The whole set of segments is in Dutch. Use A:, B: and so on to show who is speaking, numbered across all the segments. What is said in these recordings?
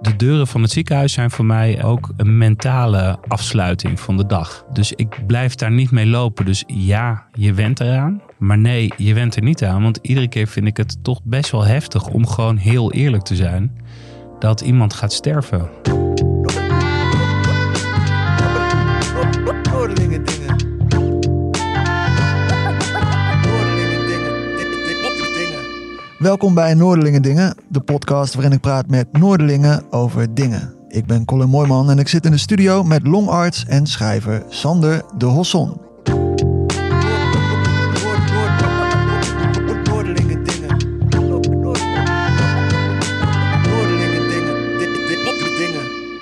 A: De deuren van het ziekenhuis zijn voor mij ook een mentale afsluiting van de dag. Dus ik blijf daar niet mee lopen. Dus ja, je went eraan. Maar nee, je went er niet aan. Want iedere keer vind ik het toch best wel heftig om gewoon heel eerlijk te zijn. Dat iemand gaat sterven.
B: Welkom bij Noorderlingen Dingen, de podcast waarin ik praat met Noorderlingen over dingen. Ik ben Colin Mooijman en ik zit in de studio met longarts en schrijver Sander de Hosson.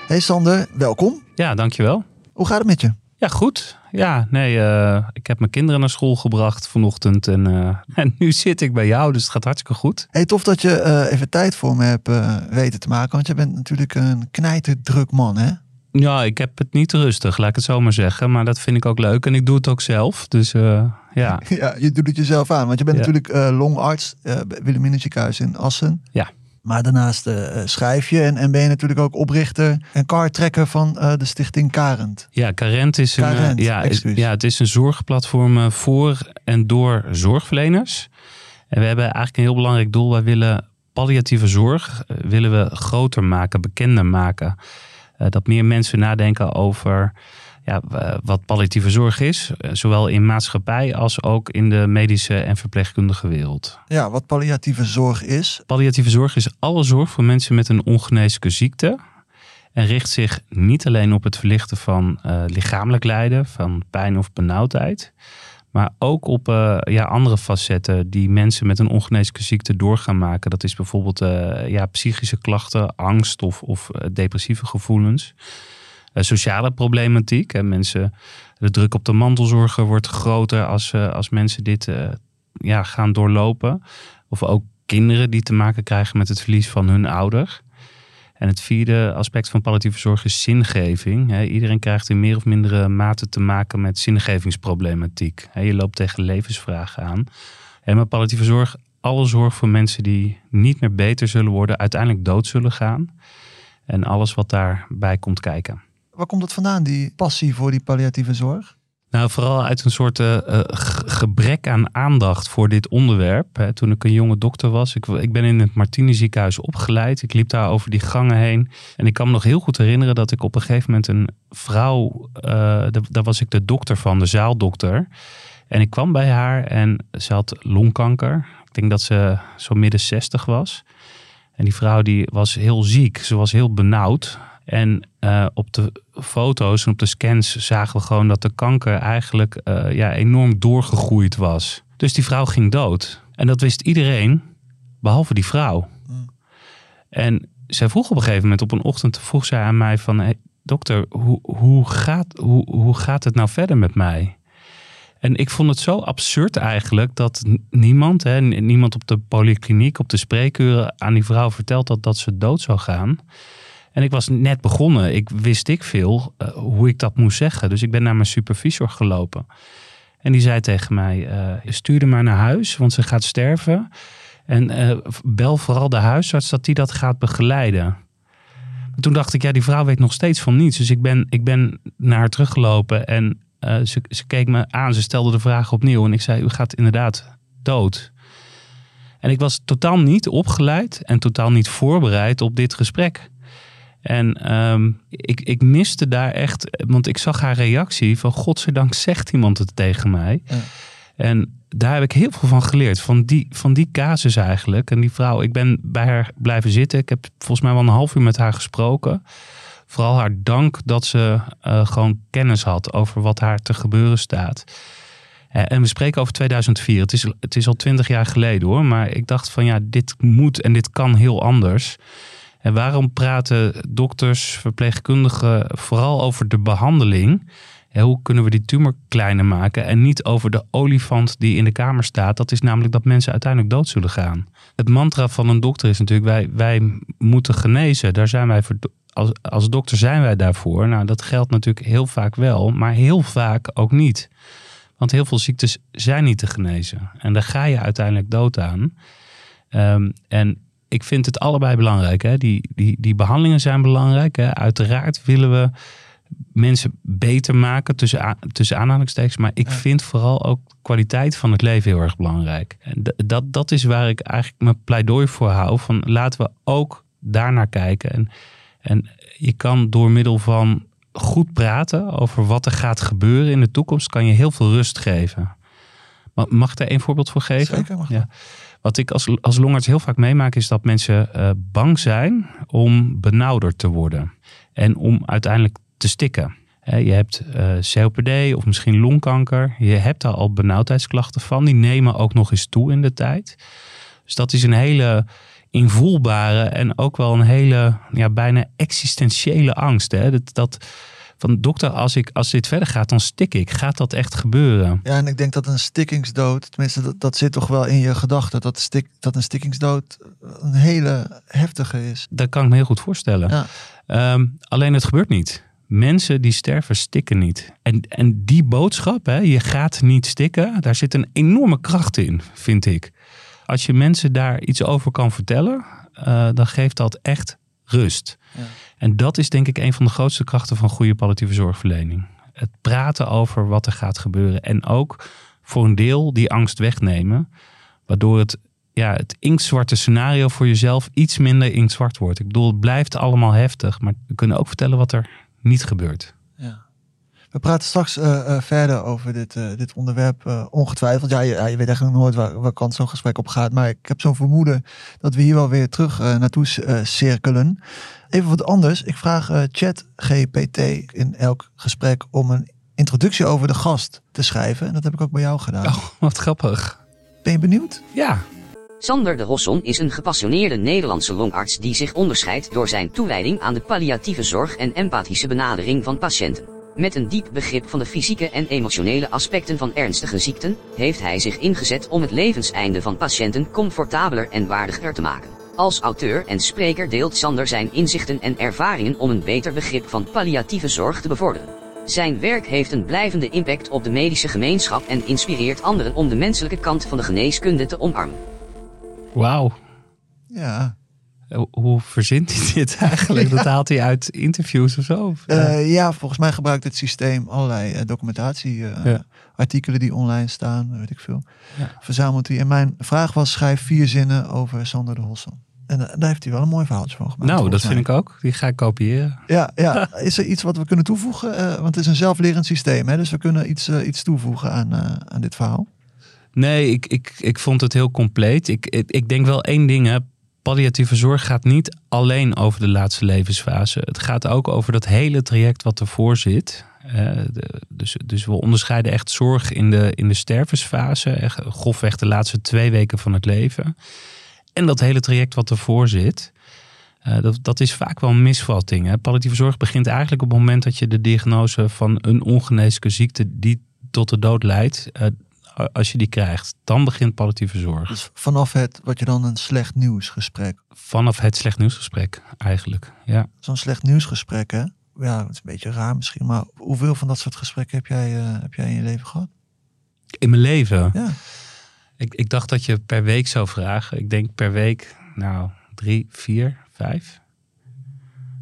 B: Hey Sander, welkom.
A: Ja, dankjewel.
B: Hoe gaat het met je?
A: Ja, goed. Ja, nee, eh, ik heb mijn kinderen naar school gebracht vanochtend. En, eh, en nu zit ik bij jou, dus het gaat hartstikke goed.
B: Hey, tof dat je eh, even tijd voor me hebt weten te maken. Want je bent natuurlijk een knijterdruk man, hè?
A: Ja, ik heb het niet rustig, laat ik het zo maar zeggen. Maar dat vind ik ook leuk en ik doe het ook zelf. Dus ja.
B: Ja, je doet het jezelf aan. Want je bent
A: Ja.
B: natuurlijk longarts bij Wilhelmina ziekenhuis in Assen.
A: Ja.
B: Maar daarnaast eh, eh, schrijf je en, en ben je natuurlijk ook oprichter en kartrekker van eh, de stichting Karend.
A: Ja, Carent is een, ja, is- ja, het is een zorgplatform voor en door zorgverleners. En we hebben eigenlijk een heel belangrijk doel. Wij willen palliatieve zorg willen we groter maken, bekender maken. Dat meer mensen nadenken over ja, wat palliatieve zorg is. eh, Zowel in maatschappij als ook in de medische en verpleegkundige wereld.
B: Ja, wat palliatieve zorg is.
A: Palliatieve zorg is alle zorg voor mensen met een ongeneeslijke ziekte. En richt zich niet alleen op het verlichten van eh, lichamelijk lijden, van pijn of benauwdheid. Maar ook op eh, ja, andere facetten die mensen met een ongeneeslijke ziekte doorgaan maken. Dat is bijvoorbeeld ja, psychische klachten, angst of, of depressieve gevoelens. Eh, sociale problematiek. Hè. Mensen, de druk op de mantelzorger wordt groter als, eh, als mensen dit eh, ja, gaan doorlopen. Of ook kinderen die te maken krijgen met het verlies van hun ouder. En het vierde aspect van palliatieve zorg is zingeving. Iedereen krijgt in meer of mindere mate te maken met zingevingsproblematiek. Je loopt tegen levensvragen aan. En met palliatieve zorg, alle zorg voor mensen die niet meer beter zullen worden, uiteindelijk dood zullen gaan. En alles wat daarbij komt kijken.
B: Waar komt dat vandaan, die passie voor die palliatieve zorg?
A: Nou, vooral uit een soort eh, eh, gebrek aan aandacht voor dit onderwerp. Hè. Toen ik een jonge dokter was, ik, ik ben in het Martini ziekenhuis opgeleid. Ik liep daar over die gangen heen. En ik kan me nog heel goed herinneren dat ik op een gegeven moment een vrouw, eh, daar was ik de dokter van, de zaaldokter. En ik kwam bij haar en ze had longkanker. Ik denk dat ze zo midden 60 was. En die vrouw die was heel ziek. Ze was heel benauwd. En eh, op de foto's en op de scans zagen we gewoon dat de kanker eigenlijk eh, ja, enorm doorgegroeid was. Dus die vrouw ging dood. En dat wist iedereen, behalve die vrouw.
B: Mm.
A: En zij vroeg op een gegeven moment, op een ochtend vroeg zij aan mij van... Hey, dokter, hoe, hoe, gaat, hoe, hoe gaat het nou verder met mij? En ik vond het zo absurd eigenlijk dat niemand, hè, niemand op de polykliniek, op de spreekuren aan die vrouw verteld had dat ze dood zou gaan. En ik was net begonnen. Ik wist ik veel eh, hoe ik dat moest zeggen. Dus ik ben naar mijn supervisor gelopen. En die zei tegen mij, eh stuur haar maar naar huis, want ze gaat sterven. En eh, bel vooral de huisarts dat die dat gaat begeleiden. Toen dacht ik, ja, die vrouw weet nog steeds van niets. Dus ik ben, ik ben naar haar teruggelopen en ze, ze keek me aan. Ze stelde de vraag opnieuw en ik zei, u gaat inderdaad dood. En ik was totaal niet opgeleid en totaal niet voorbereid op dit gesprek. En ehm, ik, ik miste daar echt, want ik zag haar reactie van godzijdank zegt iemand het tegen mij.
B: Ja.
A: En daar heb ik heel veel van geleerd, van die, van die casus eigenlijk. En die vrouw, ik ben bij haar blijven zitten. Ik heb volgens mij wel een half uur met haar gesproken. Vooral haar dank dat ze eh, gewoon kennis had over wat haar te gebeuren staat. Eh, en we spreken over 2004. Het is, het is al twintig jaar geleden hoor. Maar ik dacht van ja, dit moet en dit kan heel anders. En waarom praten dokters, verpleegkundigen vooral over de behandeling? hoe kunnen we die tumor kleiner maken en niet over de olifant die in de kamer staat? Dat is namelijk dat mensen uiteindelijk dood zullen gaan. Het mantra van een dokter is natuurlijk: wij, wij moeten genezen. Daar zijn wij voor, als, als dokter zijn wij daarvoor. Nou, dat geldt natuurlijk heel vaak wel, maar heel vaak ook niet. Want heel veel ziektes zijn niet te genezen. En daar ga je uiteindelijk dood aan. Ehm, en ik vind het allebei belangrijk. Hè? Die, die, die behandelingen zijn belangrijk. Hè? Uiteraard willen we mensen beter maken, tussen, tussen aanhalingstekens. Maar ik vind vooral ook kwaliteit van het leven heel erg belangrijk. En dat, dat is waar ik eigenlijk mijn pleidooi voor hou. Van laten we ook daarnaar kijken. En, en je kan door middel van goed praten over wat er gaat gebeuren in de toekomst, kan je heel veel rust geven. Mag ik daar één voorbeeld voor geven?
B: Zeker, mag ja.
A: Wat ik als, als longarts heel vaak meemaak is dat mensen uh, bang zijn om benauwder te worden. En om uiteindelijk te stikken. Je hebt eh, COPD of misschien longkanker. Je hebt daar al benauwdheidsklachten van. Die nemen ook nog eens toe in de tijd. Dus dat is een hele invoelbare en ook wel een hele ja, bijna existentiële angst. Hè? Dat, dat van dokter, als, ik, als dit verder gaat, dan stik ik. Gaat dat echt gebeuren?
B: Ja, en ik denk dat een stikkingsdood, tenminste dat, dat zit toch wel in je gedachten, dat, stik, dat een stikkingsdood een hele heftige is.
A: Dat kan ik me heel goed voorstellen. Ja. Ehm, alleen het gebeurt niet. Mensen die sterven stikken niet. En, en die boodschap, hè, je gaat niet stikken, daar zit een enorme kracht in, vind ik. Als je mensen daar iets over kan vertellen, uh, dan geeft dat echt rust. Ja. En dat is denk ik een van de grootste krachten van goede palliatieve zorgverlening. Het praten over wat er gaat gebeuren. En ook voor een deel die angst wegnemen. Waardoor het, ja, het inktzwarte scenario voor jezelf iets minder inktzwart wordt. Ik bedoel, het blijft allemaal heftig. Maar we kunnen ook vertellen wat er niet gebeurt. Ja.
B: We praten straks uh, verder over dit, uh, dit onderwerp, ongetwijfeld. Ja, je, je, weet eigenlijk nooit waar, waar kant zo'n gesprek op gaat. Maar ik heb zo'n vermoeden dat we hier wel weer terug naartoe cirkelen. Even wat anders. Ik vraag chat GPT in elk gesprek om een introductie over de gast te schrijven. En dat heb ik ook bij jou gedaan.
A: Oh, wat grappig.
B: Ben je benieuwd?
A: Ja.
C: Sander de Rosson is een gepassioneerde Nederlandse longarts die zich onderscheidt door zijn toewijding aan de palliatieve zorg en empathische benadering van patiënten. Met een diep begrip van de fysieke en emotionele aspecten van ernstige ziekten, heeft hij zich ingezet om het levenseinde van patiënten comfortabeler en waardiger te maken. Als auteur en spreker deelt Sander zijn inzichten en ervaringen om een beter begrip van palliatieve zorg te bevorderen. Zijn werk heeft een blijvende impact op de medische gemeenschap en inspireert anderen om de menselijke kant van de geneeskunde te omarmen.
A: Wauw.
B: Ja.
A: Hoe verzint hij dit eigenlijk? Dat haalt hij uit interviews of zo?
B: Uh, ja, volgens mij gebruikt het systeem allerlei uh, documentatieartikelen uh, die online staan, weet ik veel. Ja. Verzamelt hij. En mijn vraag was: schrijf vier zinnen over Sander de Hossen. En daar heeft hij wel een mooi verhaaltje van gemaakt.
A: Nou, dat vind ik ook. Die ga ik kopiëren.
B: Ja, ja. is er iets wat we kunnen toevoegen? want het is een zelflerend systeem, hè? dus we kunnen iets, iets toevoegen aan, aan dit verhaal.
A: Nee, ik, ik, ik vond het heel compleet. Ik, ik, ik denk wel één ding. Hè. Palliatieve zorg gaat niet alleen over de laatste levensfase. Het gaat ook over dat hele traject wat ervoor zit. Uh, dus, dus we onderscheiden echt zorg in de, in de stervensfase. Echt, grofweg de laatste twee weken van het leven. En dat hele traject wat ervoor zit. Uh, dat, dat is vaak wel een misvatting. Hè. Palliatieve zorg begint eigenlijk op het moment dat je de diagnose van een ongeneeslijke ziekte die tot de dood leidt, uh, als je die krijgt, dan begint palliatieve zorg.
B: Dus vanaf het, wat je dan een slecht nieuwsgesprek?
A: Vanaf het slecht nieuwsgesprek, eigenlijk, ja.
B: Zo'n slecht nieuwsgesprek, hè? Ja, het is een beetje raar misschien, maar hoeveel van dat soort gesprekken heb jij, uh, heb jij in je leven gehad?
A: In mijn leven?
B: Ja.
A: Ik, ik dacht dat je per week zou vragen. Ik denk per week, nou, drie, vier, vijf.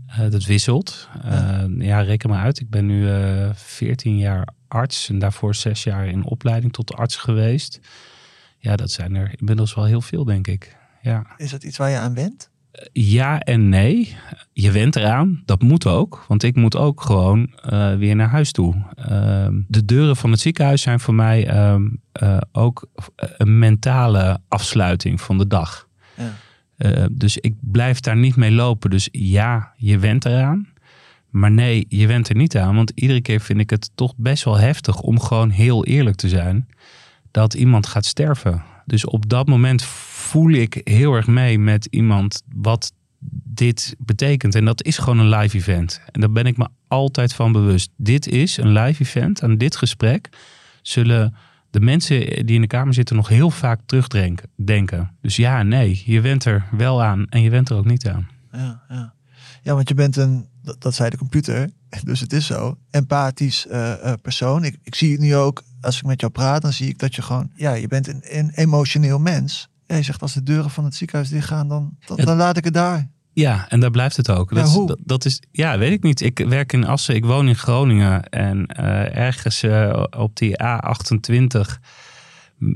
A: Uh, dat wisselt. Ja. Uh, ja. reken maar uit. Ik ben nu uh, 14 jaar arts en daarvoor zes jaar in opleiding tot arts geweest. Ja, dat zijn er inmiddels wel heel veel, denk ik. Ja.
B: Is dat iets waar je aan went?
A: Eh, ja en nee. Je went eraan. Dat moet ook. Want ik moet ook gewoon uh, weer naar huis toe. Uh, de deuren van het ziekenhuis zijn voor mij uh, ook een mentale afsluiting van de dag. Ja. dus ik blijf daar niet mee lopen. Dus ja, je went eraan. Maar nee, je went er niet aan. Want iedere keer vind ik het toch best wel heftig om gewoon heel eerlijk te zijn. Dat iemand gaat sterven. Dus op dat moment voel ik heel erg mee met iemand wat dit betekent. En dat is gewoon een live event. En daar ben ik me altijd van bewust. Dit is een live event. Aan dit gesprek zullen de mensen die in de kamer zitten nog heel vaak terugdenken. Dus ja, nee, je went er wel aan en je went er ook niet aan.
B: Ja, ja. ja want je bent een, dat, dat zei de computer, dus het is zo, empathisch uh, persoon. Ik, ik zie het nu ook, als ik met jou praat, dan zie ik dat je gewoon, ja, je bent een, een emotioneel mens. Ja, je zegt als de deuren van het ziekenhuis dichtgaan, dan, dan, dan laat ik het daar.
A: Ja, en daar blijft het ook. Dat,
B: hoe?
A: Is, dat, dat, is, ja, weet ik niet. Ik werk in Assen, ik woon in Groningen. En uh, ergens uh, op die A28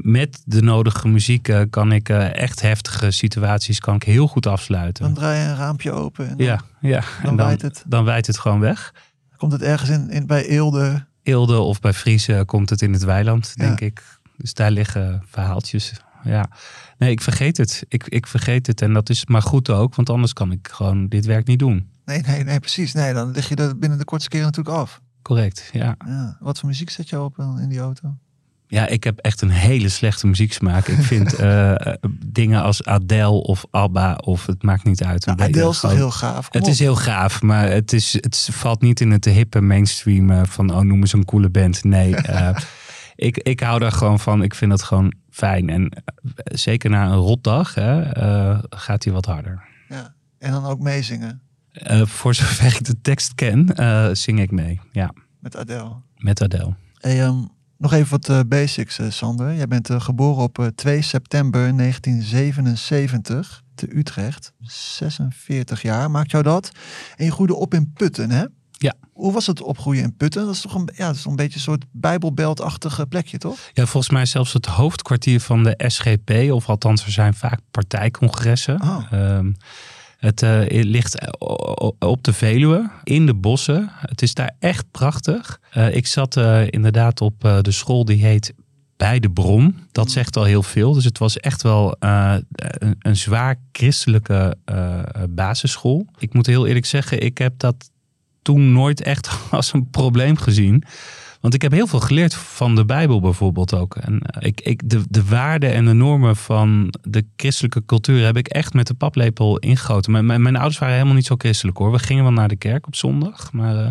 A: met de nodige muziek uh, kan ik echt heftige situaties kan ik heel goed afsluiten.
B: Dan draai je een raampje open. En
A: dan, ja, ja.
B: Dan,
A: en dan
B: wijt het.
A: Dan wijt het gewoon weg.
B: Komt het ergens in, in bij Eelde?
A: Eelde of bij Friese komt het in het weiland, denk ik. Dus daar liggen verhaaltjes. Ja. Nee, ik vergeet het. Ik, ik vergeet het. En dat is maar goed ook, want anders kan ik gewoon dit werk niet doen.
B: Nee, nee, nee, precies. Nee, dan lig je er binnen de kortste keren natuurlijk af.
A: Correct, ja.
B: ja. Wat voor muziek zet je op in die auto?
A: Ja, ik heb echt een hele slechte muzieksmaak. Ik vind uh, dingen als Adele of ABBA of het maakt niet uit.
B: Nou, Adele is toch heel gaaf?
A: Kom het op. is heel gaaf, maar het, is, het valt niet in het hippe mainstream uh, van oh noem eens een coole band. Nee, ik, ik hou daar gewoon van. Ik vind dat gewoon fijn. En uh, zeker na een rotdag hè, uh, gaat hij wat harder.
B: Ja, en dan ook meezingen?
A: Uh, voor zover ik de tekst ken, zing ik mee. Ja.
B: Met Adele?
A: Met Adele.
B: Hey, um, nog even wat basics, Sander. Jij bent geboren op 2 september 1977 te Utrecht. 46 jaar maakt jou dat. En je groeide op in Putten, hè?
A: Ja.
B: Hoe was het opgroeien in Putten? Dat is toch een, ja, dat is een beetje een soort bijbelbeldachtige plekje, toch?
A: Ja, volgens mij zelfs het hoofdkwartier van de SGP. Of althans, er zijn vaak partijcongressen.
B: Oh.
A: Um, het uh, ligt op de Veluwe, in de bossen. Het is daar echt prachtig. Uh, ik zat uh, inderdaad op de school die heet Bij de Bron. Dat zegt al heel veel. Dus het was echt wel een, een, zwaar christelijke basisschool. Ik moet heel eerlijk zeggen, ik heb dat toen nooit echt als een probleem gezien. Want ik heb heel veel geleerd van de Bijbel bijvoorbeeld ook. En ik, ik, de, de waarden en de normen van de christelijke cultuur heb ik echt met de paplepel ingegoten. Mijn, mijn, mijn ouders waren helemaal niet zo christelijk hoor. We gingen wel naar de kerk op zondag. Maar uh,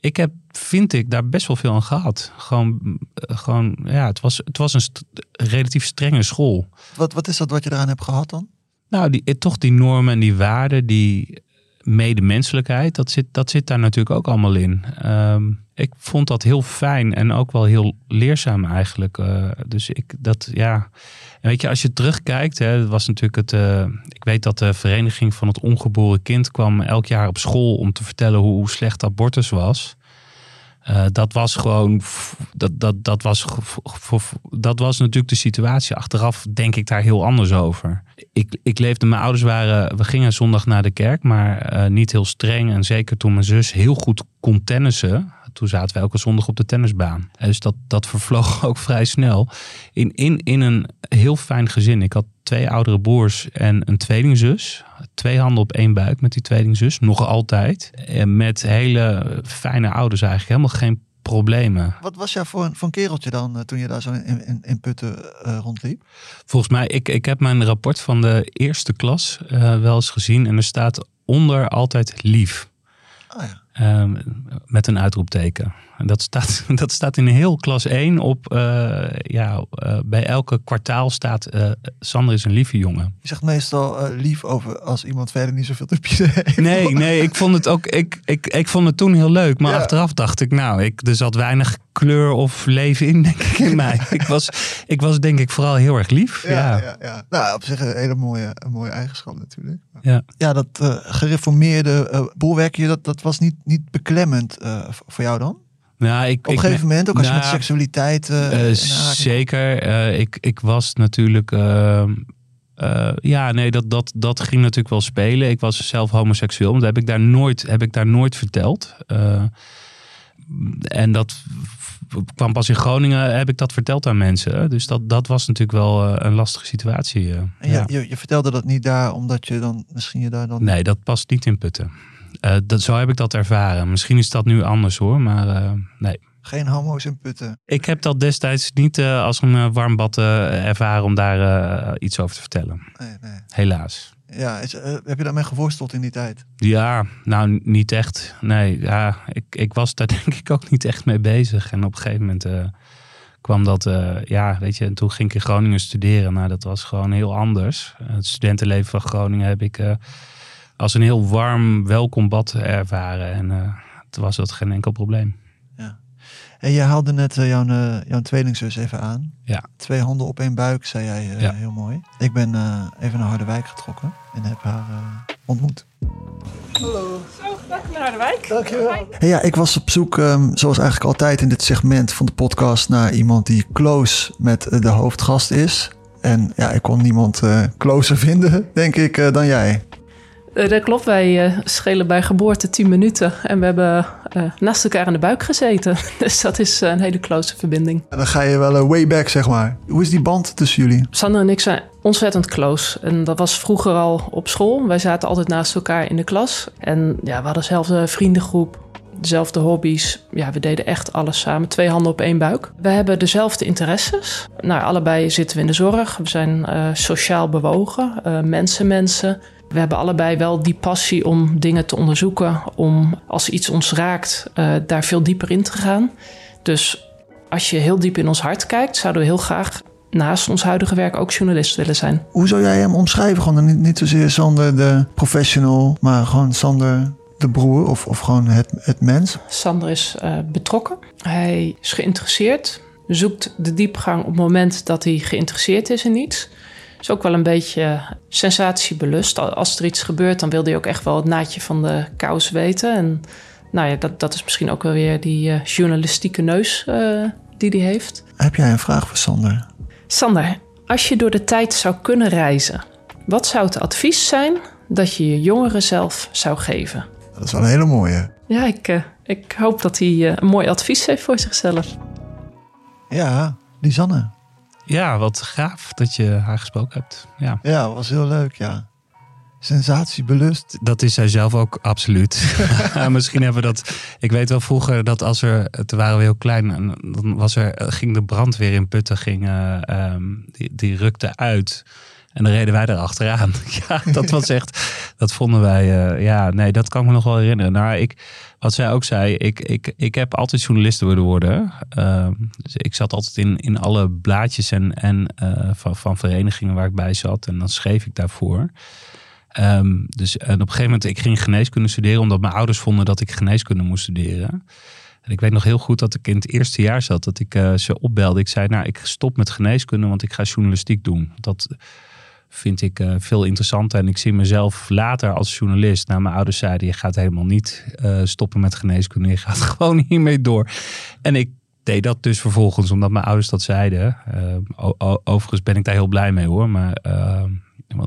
A: ik heb, vind ik, daar best wel veel aan gehad. Gewoon, uh, gewoon ja, het was, het was een st relatief strenge school.
B: Wat, wat is dat wat je eraan hebt gehad dan?
A: Nou, die, toch die normen en die waarden, die medemenselijkheid, dat zit, dat zit daar natuurlijk ook allemaal in. Um, ik vond dat heel fijn en ook wel heel leerzaam eigenlijk. Uh, dus ik dat ja. En weet je, als je terugkijkt, hè, het was natuurlijk het. Uh, ik weet dat de vereniging van het ongeboren kind kwam elk jaar op school om te vertellen hoe, hoe slecht abortus was. Uh, dat was gewoon, dat, dat, dat, was, dat was natuurlijk de situatie. Achteraf denk ik daar heel anders over. Ik, ik leefde, mijn ouders waren, we gingen zondag naar de kerk, maar niet heel streng. En zeker toen mijn zus heel goed kon tennissen, toen zaten we elke zondag op de tennisbaan. Dus dat, dat vervloog ook vrij snel. In, in, in een heel fijn gezin. Ik had twee oudere broers en een tweelingzus. Twee handen op één buik met die tweelingzus, nog altijd. En met hele fijne ouders eigenlijk, helemaal geen problemen.
B: Wat was jij voor een, voor een kereltje dan uh, toen je daar zo in, in, in Putten uh, rondliep?
A: Volgens mij, ik, ik heb mijn rapport van de eerste klas uh, wel eens gezien en er staat onder altijd lief.
B: Oh ja.
A: Um, met een uitroepteken. Dat staat, dat staat in heel klas 1 op, uh, ja, uh, bij elke kwartaal staat uh, Sander is een lieve jongen.
B: Je zegt meestal lief over als iemand verder niet zoveel te bieden heeft.
A: Nee, nee, ik vond het ook, ik, ik, ik vond het toen heel leuk. Maar ja. achteraf dacht ik, nou, ik, er zat weinig kleur of leven in, denk ik, in mij. ik, was, ik was denk ik vooral heel erg lief.
B: Ja, ja. ja, ja. Nou, op zich een hele mooie, een mooie eigenschap natuurlijk.
A: Ja,
B: ja dat gereformeerde bolwerkje, dat, dat was niet, niet beklemmend voor jou dan?
A: Nou, ik,
B: Op een gegeven moment, ook als
A: nou,
B: je met seksualiteit... Uh,
A: uh, zeker. Uh, ik, ik was natuurlijk... ja, nee, dat, dat, dat ging natuurlijk wel spelen. Ik was zelf homoseksueel. Maar dat heb ik daar nooit, heb ik daar nooit verteld. en dat kwam pas in Groningen, heb ik dat verteld aan mensen. Dus dat, dat was natuurlijk wel een lastige situatie.
B: ja. je, je vertelde dat niet daar, omdat je dan misschien je daar dan...
A: Nee, dat past niet in Putten. Uh, dat, zo heb ik dat ervaren. Misschien is dat nu anders hoor, maar uh, nee.
B: Geen homo's in putten.
A: Ik heb dat destijds niet uh, als een warm bad ervaren om daar iets over te vertellen.
B: Nee, nee.
A: Helaas.
B: Ja, is, heb je daarmee geworsteld in die tijd?
A: Ja, nou niet echt. Nee, ja, ik, ik was daar denk ik ook niet echt mee bezig. En op een gegeven moment kwam dat, uh, ja, weet je, en toen ging ik in Groningen studeren. Nou, dat was gewoon heel anders. Het studentenleven van Groningen heb ik als een heel warm, welkom bad ervaren. En toen was dat geen enkel probleem.
B: En je haalde net uh, jouw, uh, jouw tweelingzus even aan.
A: Ja.
B: Twee handen op één buik, zei jij uh, ja. heel mooi. Ik ben even naar Harderwijk getrokken en heb haar ontmoet.
D: Hallo. Zo, welkom naar Harderwijk.
B: Dankjewel. Hey, ja, ik was op zoek, um, zoals eigenlijk altijd in dit segment van de podcast, naar iemand die close met de hoofdgast is. En ja, ik kon niemand closer vinden, denk ik, dan jij.
D: Uh, dat klopt, wij uh, schelen bij geboorte 10 minuten. En we hebben uh, naast elkaar in de buik gezeten. Dus dat is een hele close verbinding.
B: En dan ga je wel way back, zeg maar. Hoe is die band tussen jullie?
D: Sander en ik zijn ontzettend close. En dat was vroeger al op school. Wij zaten altijd naast elkaar in de klas. En ja, we hadden dezelfde vriendengroep. Dezelfde hobby's. Ja, we deden echt alles samen. Twee handen op één buik. We hebben dezelfde interesses. Nou, allebei zitten we in de zorg. We zijn sociaal bewogen. mensen, mensen. We hebben allebei wel die passie om dingen te onderzoeken, om als iets ons raakt, uh, daar veel dieper in te gaan. Dus als je heel diep in ons hart kijkt, zouden we heel graag naast ons huidige werk ook journalist willen zijn.
B: Hoe zou jij hem omschrijven? Gewoon niet, niet zozeer Sander de professional, maar gewoon Sander de broer of, of gewoon het, het mens?
D: Sander is uh, betrokken. Hij is geïnteresseerd, zoekt de diepgang op het moment dat hij geïnteresseerd is in iets is ook wel een beetje sensatiebelust. Als er iets gebeurt, dan wil hij ook echt wel het naadje van de kous weten. En nou ja, dat, dat is misschien ook wel weer die uh, journalistieke neus uh, die hij heeft.
B: Heb jij een vraag voor Sander?
D: Sander, als je door de tijd zou kunnen reizen, wat zou het advies zijn dat je je jongeren zelf zou geven?
B: Dat is wel een hele mooie.
D: Ja, ik, uh, ik hoop dat hij een mooi advies heeft voor zichzelf.
B: Ja, Lisanne.
A: Ja, wat gaaf dat je haar gesproken hebt. Ja,
B: ja was heel leuk, ja. Sensatiebelust.
A: Dat is zij zelf ook absoluut. Misschien hebben we dat. Ik weet wel vroeger dat als er. Toen waren we heel klein. En dan was er, ging de brandweer in Putten. Ging, uh, um, die, die rukte uit. En dan reden wij er achteraan. ja, dat was echt. Dat vonden wij. Uh, ja, nee, dat kan ik me nog wel herinneren. Nou, ik. Wat zij ook zei, ik, ik, ik heb altijd journalist willen worden. Uh, dus ik zat altijd in, in alle blaadjes en, en uh, van, van verenigingen waar ik bij zat. En dan schreef ik daarvoor. Um, dus en op een gegeven moment, ik ging geneeskunde studeren omdat mijn ouders vonden dat ik geneeskunde moest studeren. En ik weet nog heel goed dat ik in het eerste jaar zat, dat ik uh, ze opbelde. Ik zei, nou, ik stop met geneeskunde, want ik ga journalistiek doen. Dat vind ik uh, veel interessanter. En ik zie mezelf later als journalist. Nou, mijn ouders zeiden, je gaat helemaal niet uh, stoppen met geneeskunde. Je gaat gewoon hiermee door. En ik deed dat dus vervolgens, omdat mijn ouders dat zeiden. Uh, overigens ben ik daar heel blij mee hoor. Maar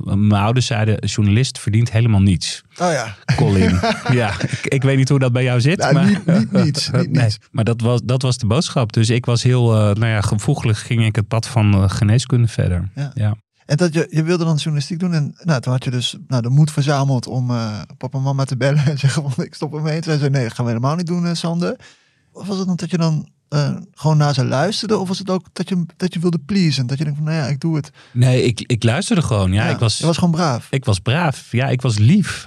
A: mijn ouders zeiden, journalist verdient helemaal niets.
B: Oh ja.
A: Colin. ja, ik, ik, weet niet hoe dat bij jou zit.
B: Nou,
A: maar,
B: niet, niet. Niet
A: nee,
B: niets.
A: maar dat was, dat was de boodschap. Dus ik was heel, nou ja, gevoeglijk ging ik het pad van geneeskunde verder.
B: Ja.
A: ja.
B: En dat je, je wilde dan journalistiek doen. En nou, toen had je dus nou, de moed verzameld om uh, papa en mama te bellen en zeggen van ik stop ermee. En toen zei nee, dat gaan we helemaal niet doen, uh, Sander. Of was het dan dat je dan uh, gewoon naar ze luisterde? Of was het ook dat je, dat je wilde pleasen? Dat je denkt van nou ja, ik doe het.
A: Nee, ik, ik luisterde gewoon. Ja,
B: ja
A: ik was,
B: je was gewoon braaf.
A: Ik was braaf. Ja, ik was lief.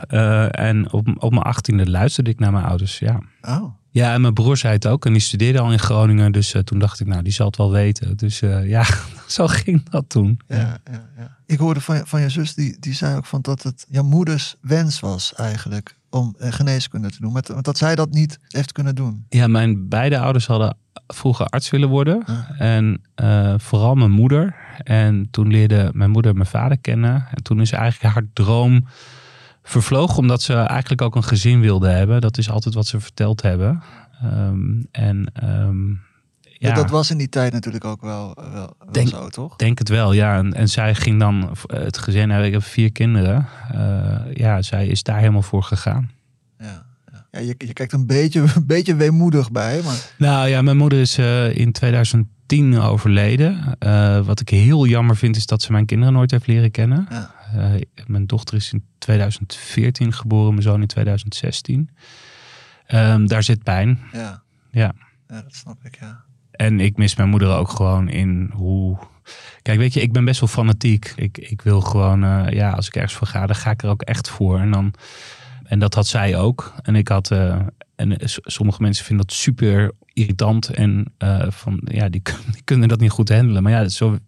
A: en op, op mijn achttiende luisterde ik naar mijn ouders. Ja.
B: Oh.
A: Ja, en mijn broer zei het ook. En die studeerde al in Groningen. Dus uh, toen dacht ik, nou, die zal het wel weten. Dus uh, ja, zo ging dat toen.
B: Ja, ja, ja. Ik hoorde van, van je zus, die, die zei ook van dat het jouw moeders wens was eigenlijk om geneeskunde te doen. Want dat zij dat niet heeft kunnen doen.
A: Ja, mijn beide ouders hadden vroeger arts willen worden.
B: Ah.
A: En vooral mijn moeder. En toen leerde mijn moeder mijn vader kennen. En toen is eigenlijk haar droom vervloog omdat ze eigenlijk ook een gezin wilde hebben. Dat is altijd wat ze verteld hebben. Um, en um, ja.
B: Dat was in die tijd natuurlijk ook wel, wel, wel
A: denk,
B: zo, toch?
A: Denk het wel, ja. En, en zij ging dan het gezin hebben. Ik heb vier kinderen. Uh, ja, zij is daar helemaal voor gegaan.
B: Ja. Ja, je, je kijkt een beetje, een beetje weemoedig bij. Maar...
A: Nou ja, mijn moeder is uh, in 2010 overleden. Uh, wat ik heel jammer vind, is dat ze mijn kinderen nooit heeft leren kennen.
B: Ja.
A: Uh, mijn dochter is in 2014 geboren, mijn zoon in 2016. Um, daar zit pijn.
B: Ja.
A: ja.
B: Ja, dat snap ik, ja.
A: En ik mis mijn moeder ook gewoon in hoe. Kijk, weet je, ik ben best wel fanatiek. Ik, ik wil gewoon, uh, ja, als ik ergens voor ga, dan ga ik er ook echt voor. En, dan, en dat had zij ook. En ik had, uh, en sommige mensen vinden dat super irritant. En uh, van, ja, die, die, kunnen dat niet goed handelen. Maar ja, zo,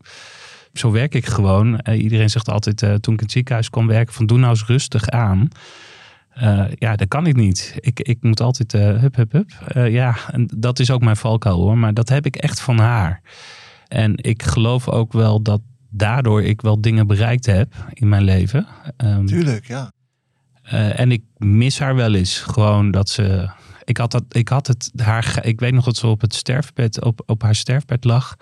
A: zo werk ik gewoon. iedereen zegt altijd, toen ik in het ziekenhuis kwam werken, van doe nou eens rustig aan. Uh, ja, dat kan ik niet. Ik, ik moet altijd hup, hup, hup. Ja, en dat is ook mijn valkuil hoor. Maar dat heb ik echt van haar. En ik geloof ook wel dat daardoor ik wel dingen bereikt heb in mijn leven.
B: Um, Tuurlijk, ja.
A: en ik mis haar wel eens. Gewoon dat ze... Ik had, dat, ik had het haar... Ik weet nog dat ze op het sterfbed, op, op haar sterfbed lag.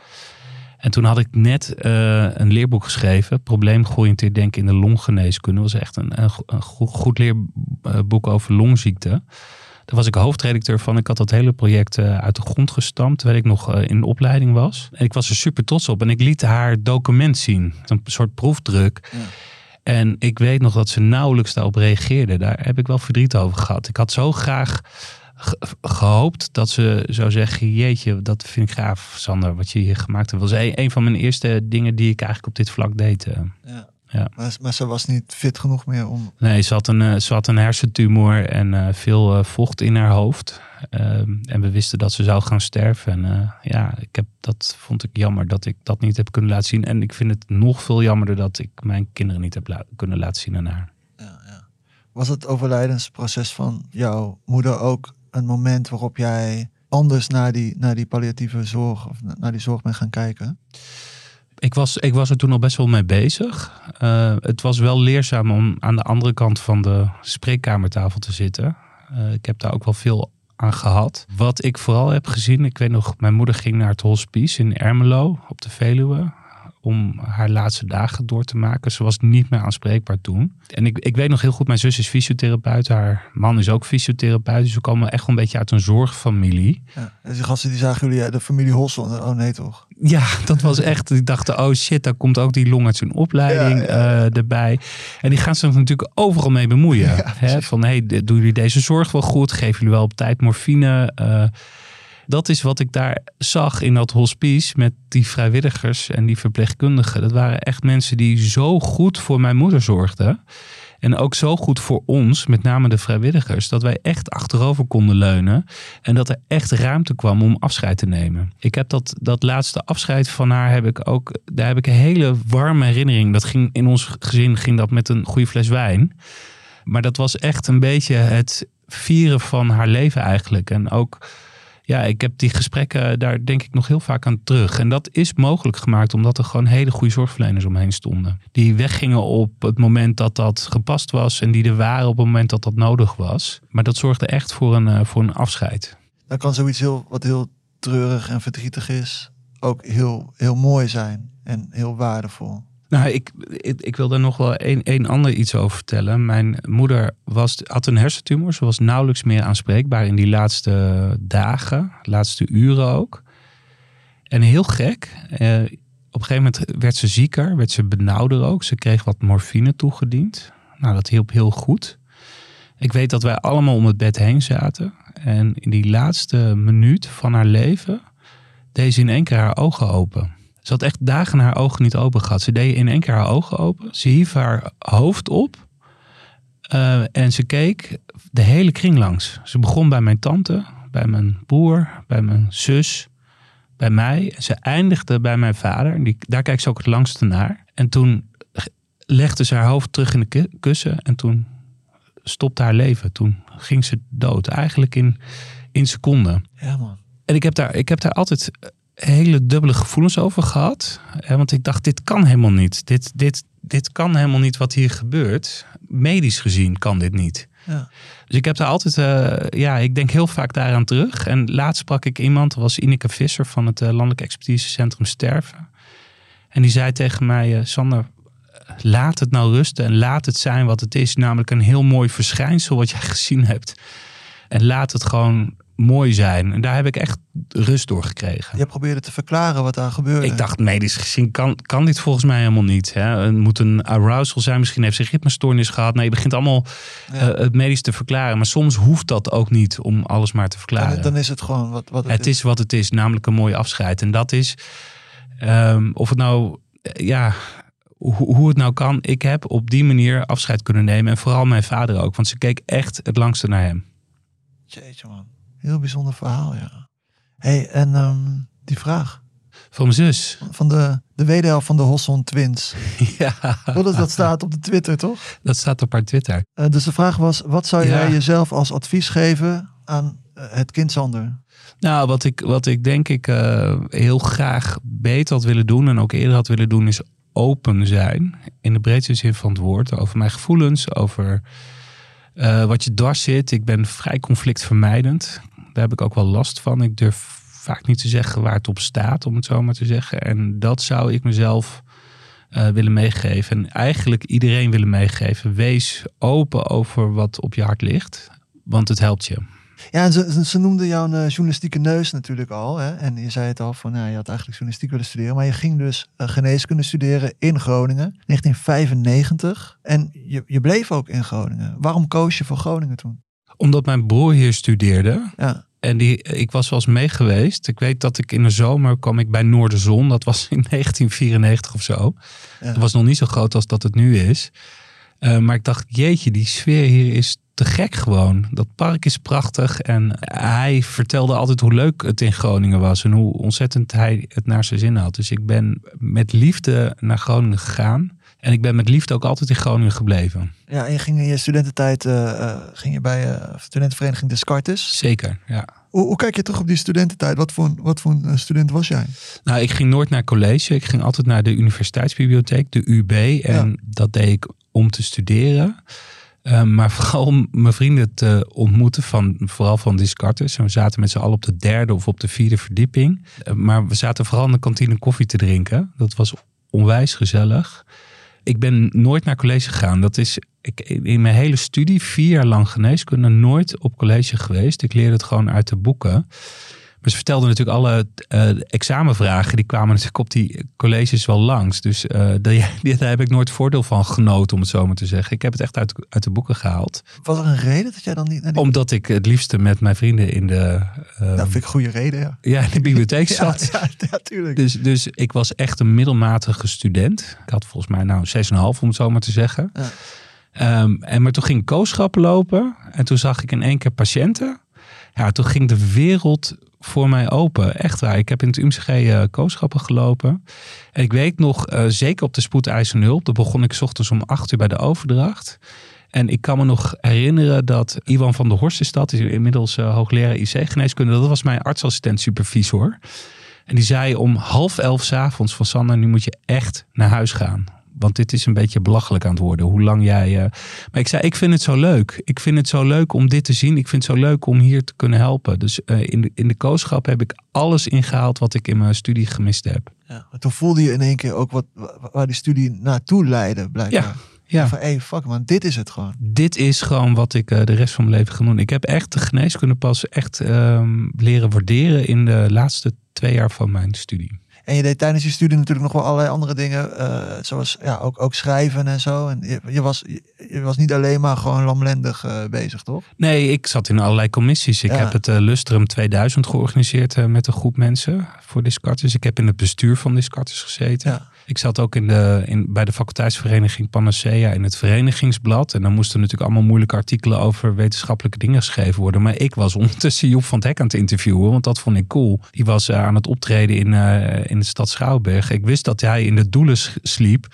A: En toen had ik net uh, een leerboek geschreven, Probleemgeoriënteerd denken in de longgeneeskunde. Dat was echt een, een, goed leerboek over longziekte. Daar was ik hoofdredacteur van. Ik had dat hele project uh, uit de grond gestampt, terwijl ik nog uh, in opleiding was. En ik was er super trots op. En ik liet haar document zien, een soort proefdruk. Ja. En ik weet nog dat ze nauwelijks daarop reageerde. Daar heb ik wel verdriet over gehad. Ik had zo graag gehoopt dat ze zou zeggen: Jeetje, dat vind ik gaaf, Sander, wat je hier gemaakt hebt. Dat was een, van mijn eerste dingen die ik eigenlijk op dit vlak deed. Eh.
B: Ja. Ja. Maar, maar, ze was niet fit genoeg meer om.
A: Nee, ze had een, eh, ze had een hersentumor en uh, veel uh, vocht in haar hoofd. Uh, en we wisten dat ze zou gaan sterven. En ja, ik heb, dat vond ik jammer dat ik dat niet heb kunnen laten zien. En ik vind het nog veel jammerder dat ik mijn kinderen niet heb la kunnen laten zien aan haar. Ja, ja.
B: Was het overlijdensproces van jouw moeder ook een moment waarop jij anders naar die, naar die palliatieve zorg of naar die zorg bent gaan kijken?
A: Ik was, ik was er toen al best wel mee bezig. Uh, het was wel leerzaam om aan de andere kant van de spreekkamertafel te zitten. Uh, ik heb daar ook wel veel aan gehad. Wat ik vooral heb gezien, ik weet nog, mijn moeder ging naar het hospice in Ermelo op de Veluwe om haar laatste dagen door te maken. Ze was niet meer aanspreekbaar toen. En ik, ik weet nog heel goed, mijn zus is fysiotherapeut. Haar man is ook fysiotherapeut. Dus we komen echt een beetje uit een zorgfamilie.
B: Ja, en die gasten die zagen jullie, de familie Hossel. Oh nee toch?
A: Ja, dat was echt. Die dachten, oh shit, daar komt ook die long uit zijn opleiding eh, erbij. En die gaan zich natuurlijk overal mee bemoeien. hè? Van, hey, doen jullie deze zorg wel goed? Geven jullie wel op tijd morfine? Uh, dat is wat ik daar zag in dat hospice met die vrijwilligers en die verpleegkundigen. Dat waren echt mensen die zo goed voor mijn moeder zorgden. En ook zo goed voor ons, met name de vrijwilligers, dat wij echt achterover konden leunen. En dat er echt ruimte kwam om afscheid te nemen. Ik heb dat, dat laatste afscheid van haar, heb ik ook, daar heb ik een hele warme herinnering. Dat ging in ons gezin ging dat met een goede fles wijn. Maar dat was echt een beetje het vieren van haar leven eigenlijk. En ook ja, ik heb die gesprekken daar denk ik nog heel vaak aan terug. En dat is mogelijk gemaakt omdat er gewoon hele goede zorgverleners omheen stonden. Die weggingen op het moment dat dat gepast was en die er waren op het moment dat dat nodig was. Maar dat zorgde echt voor een, uh, voor een afscheid.
B: Dan kan zoiets heel, wat heel treurig en verdrietig is, ook heel, heel mooi zijn en heel waardevol.
A: Nou, ik, ik, wil daar nog wel een, een ander iets over vertellen. Mijn moeder was, had een hersentumor. Ze was nauwelijks meer aanspreekbaar in die laatste dagen, laatste uren ook. En heel gek, eh, op een gegeven moment werd ze zieker, werd ze benauwder ook. Ze kreeg wat morfine toegediend. Nou, dat hielp heel goed. Ik weet dat wij allemaal om het bed heen zaten. En in die laatste minuut van haar leven deed ze in één keer haar ogen open. Ze had echt dagen haar ogen niet open gehad. Ze deed in één keer haar ogen open. Ze hief haar hoofd op. Uh, en ze keek de hele kring langs. Ze begon bij mijn tante, bij mijn broer, bij mijn zus, bij mij. Ze eindigde bij mijn vader. Die, daar kijkt ze ook het langste naar. En toen legde ze haar hoofd terug in de kussen. En toen stopte haar leven. Toen ging ze dood. Eigenlijk in, in seconden.
B: Ja, man.
A: En ik heb daar, ik heb daar altijd hele dubbele gevoelens over gehad. Want ik dacht, dit kan helemaal niet. Dit, dit, dit kan helemaal niet wat hier gebeurt. Medisch gezien kan dit niet. Ja. Dus ik heb daar altijd, uh, ja, ik denk heel vaak daaraan terug. En laatst sprak ik iemand, dat was Ineke Visser van het uh, Landelijk Expertisecentrum Sterven. En die zei tegen mij, uh, Sander, laat het nou rusten en laat het zijn wat het is. Namelijk een heel mooi verschijnsel wat jij gezien hebt. En laat het gewoon mooi zijn. En daar heb ik echt rust doorgekregen.
B: Je probeerde te verklaren wat daar gebeurde.
A: Ik dacht, medisch gezien kan, kan dit volgens mij helemaal niet. Hè? Het moet een arousal zijn. Misschien heeft ze ritmestoornis gehad. Nee, je begint allemaal
B: Ja.
A: eh, het medisch te verklaren. Maar soms hoeft dat ook niet om alles maar te verklaren.
B: dan, dan is het gewoon wat, wat het,
A: Het is wat het is, namelijk een mooi afscheid. En dat is, ehm, of het nou, eh, ja, hoe het nou kan. Ik heb op die manier afscheid kunnen nemen. En vooral mijn vader ook, want ze keek echt het langste naar hem.
B: Jeetje man, heel bijzonder verhaal, ja. hey, en ehm, die vraag
A: Van mijn zus.
B: van de, de wederhelft van de Hosson Twins.
A: Ja,
B: is dat staat op de Twitter, toch?
A: dat staat op haar Twitter.
B: Eh, dus de vraag was, wat zou
A: Ja.
B: jij jezelf als advies geven aan eh, het kind Sander?
A: Nou, wat ik, wat ik denk ik eh, heel graag beter had willen doen en ook eerder had willen doen, is open zijn. In de breedste zin van het woord. Over mijn gevoelens, over eh, wat je dwars zit. Ik ben vrij conflictvermijdend. Daar heb ik ook wel last van. Ik durf vaak niet te zeggen waar het op staat, om het zo maar te zeggen. En dat zou ik mezelf eh, willen meegeven. En eigenlijk iedereen willen meegeven. Wees open over wat op je hart ligt. Want het helpt je.
B: Ja, en ze, noemden jouw eh, journalistieke neus natuurlijk al. Hè? En je zei het al van, nou, je had eigenlijk journalistiek willen studeren. Maar je ging dus eh, geneeskunde studeren in Groningen, 1995. En je, je bleef ook in Groningen. Waarom koos je voor Groningen toen?
A: Omdat mijn broer hier studeerde.
B: Ja,
A: En die, ik was wel eens mee geweest. Ik weet dat ik in de zomer kwam ik bij Noorderzon. Dat was in 1994 of zo.
B: Ja.
A: Dat was nog niet zo groot als dat het nu is. Eh, maar ik dacht, jeetje, die sfeer hier is te gek gewoon. Dat park is prachtig. En hij vertelde altijd hoe leuk het in Groningen was. En hoe ontzettend hij het naar zijn zin had. Dus ik ben met liefde naar Groningen gegaan. En ik ben met liefde ook altijd in Groningen gebleven.
B: ja en je ging in je studententijd eh, eh, ging je bij eh studentenvereniging Descartes.
A: Zeker, ja.
B: Hoe, hoe kijk je terug op die studententijd? Wat voor, wat voor een student was jij?
A: Nou, ik ging nooit naar college. Ik ging altijd naar de universiteitsbibliotheek, de UB. En dat deed ik om te studeren. Eh, maar vooral om mijn vrienden te ontmoeten, van, vooral van Descartes. En we zaten met z'n allen op de derde of op de vierde verdieping. Eh, maar we zaten vooral in de kantine koffie te drinken. Dat was onwijs gezellig. Ik ben nooit naar college gegaan. Dat is ik, in mijn hele studie, vier jaar lang geneeskunde, nooit op college geweest. Ik leerde het gewoon uit de boeken. Maar ze vertelden natuurlijk alle eh, examenvragen. Die kwamen natuurlijk op die colleges wel langs. Dus eh, daar, daar heb ik nooit voordeel van genoten, om het zo maar te zeggen. Ik heb het echt uit, uit de boeken gehaald.
B: Was er een reden dat jij dan niet naar die...
A: Omdat ik het liefste met mijn vrienden in de, eh,
B: Dat vind ik goede reden, ja.
A: ja, in de bibliotheek
B: Ja,
A: zat.
B: ja, ja, tuurlijk.
A: Dus, dus ik was echt een middelmatige student. Ik had volgens mij nou 6,5 om het zo maar te zeggen.
B: Ja.
A: Ehm, en maar toen ging ik kooschappen lopen. En toen zag ik in één keer patiënten. Ja, toen ging de wereld voor mij open. Echt waar. Ik heb in het UMCG eh kooschappen gelopen. En ik weet nog, eh, zeker op de spoedeisende hulp. Daar begon ik ochtends om 8 uur bij de overdracht. En ik kan me nog herinneren dat Iwan van der Horstenstad, die is inmiddels eh, hoogleraar IC-geneeskunde, dat was mijn artsassistent supervisor. En die zei om half elf s'avonds van Sander, nu moet je echt naar huis gaan. Want dit is een beetje belachelijk aan het worden. Hoe lang jij. eh, Maar ik zei, ik vind het zo leuk. Ik vind het zo leuk om dit te zien. Ik vind het zo leuk om hier te kunnen helpen. Dus eh, in, de, in de kooschap heb ik alles ingehaald wat ik in mijn studie gemist heb.
B: Ja, maar toen voelde je in één keer ook wat, wa- waar die studie naartoe leidde, blijkbaar.
A: Ja.
B: Van, hey, fuck man, dit is het gewoon.
A: Dit is gewoon wat ik eh, de rest van mijn leven ga doen. Ik heb echt de geneeskunde pas echt ehm, leren waarderen in de laatste twee jaar van mijn studie.
B: En je deed tijdens je studie natuurlijk nog wel allerlei andere dingen. eh, zoals ja, ook, ook schrijven en zo. En je, je, was, je, je was niet alleen maar gewoon lamlendig eh, bezig, toch?
A: Nee, ik zat in allerlei commissies. Ik
B: Ja.
A: heb het eh, Lustrum 2000 georganiseerd met een groep mensen voor Descartes. Ik heb in het bestuur van Descartes gezeten.
B: Ja.
A: Ik zat ook in de, in, bij de faculteitsvereniging Panacea in het verenigingsblad. En dan moesten natuurlijk allemaal moeilijke artikelen over wetenschappelijke dingen geschreven worden. Maar ik was ondertussen Joep van het Hek aan het interviewen, want dat vond ik cool. Die was eh, aan het optreden in, eh, in de stad Schouwburg. Ik wist dat hij in de doelen sliep.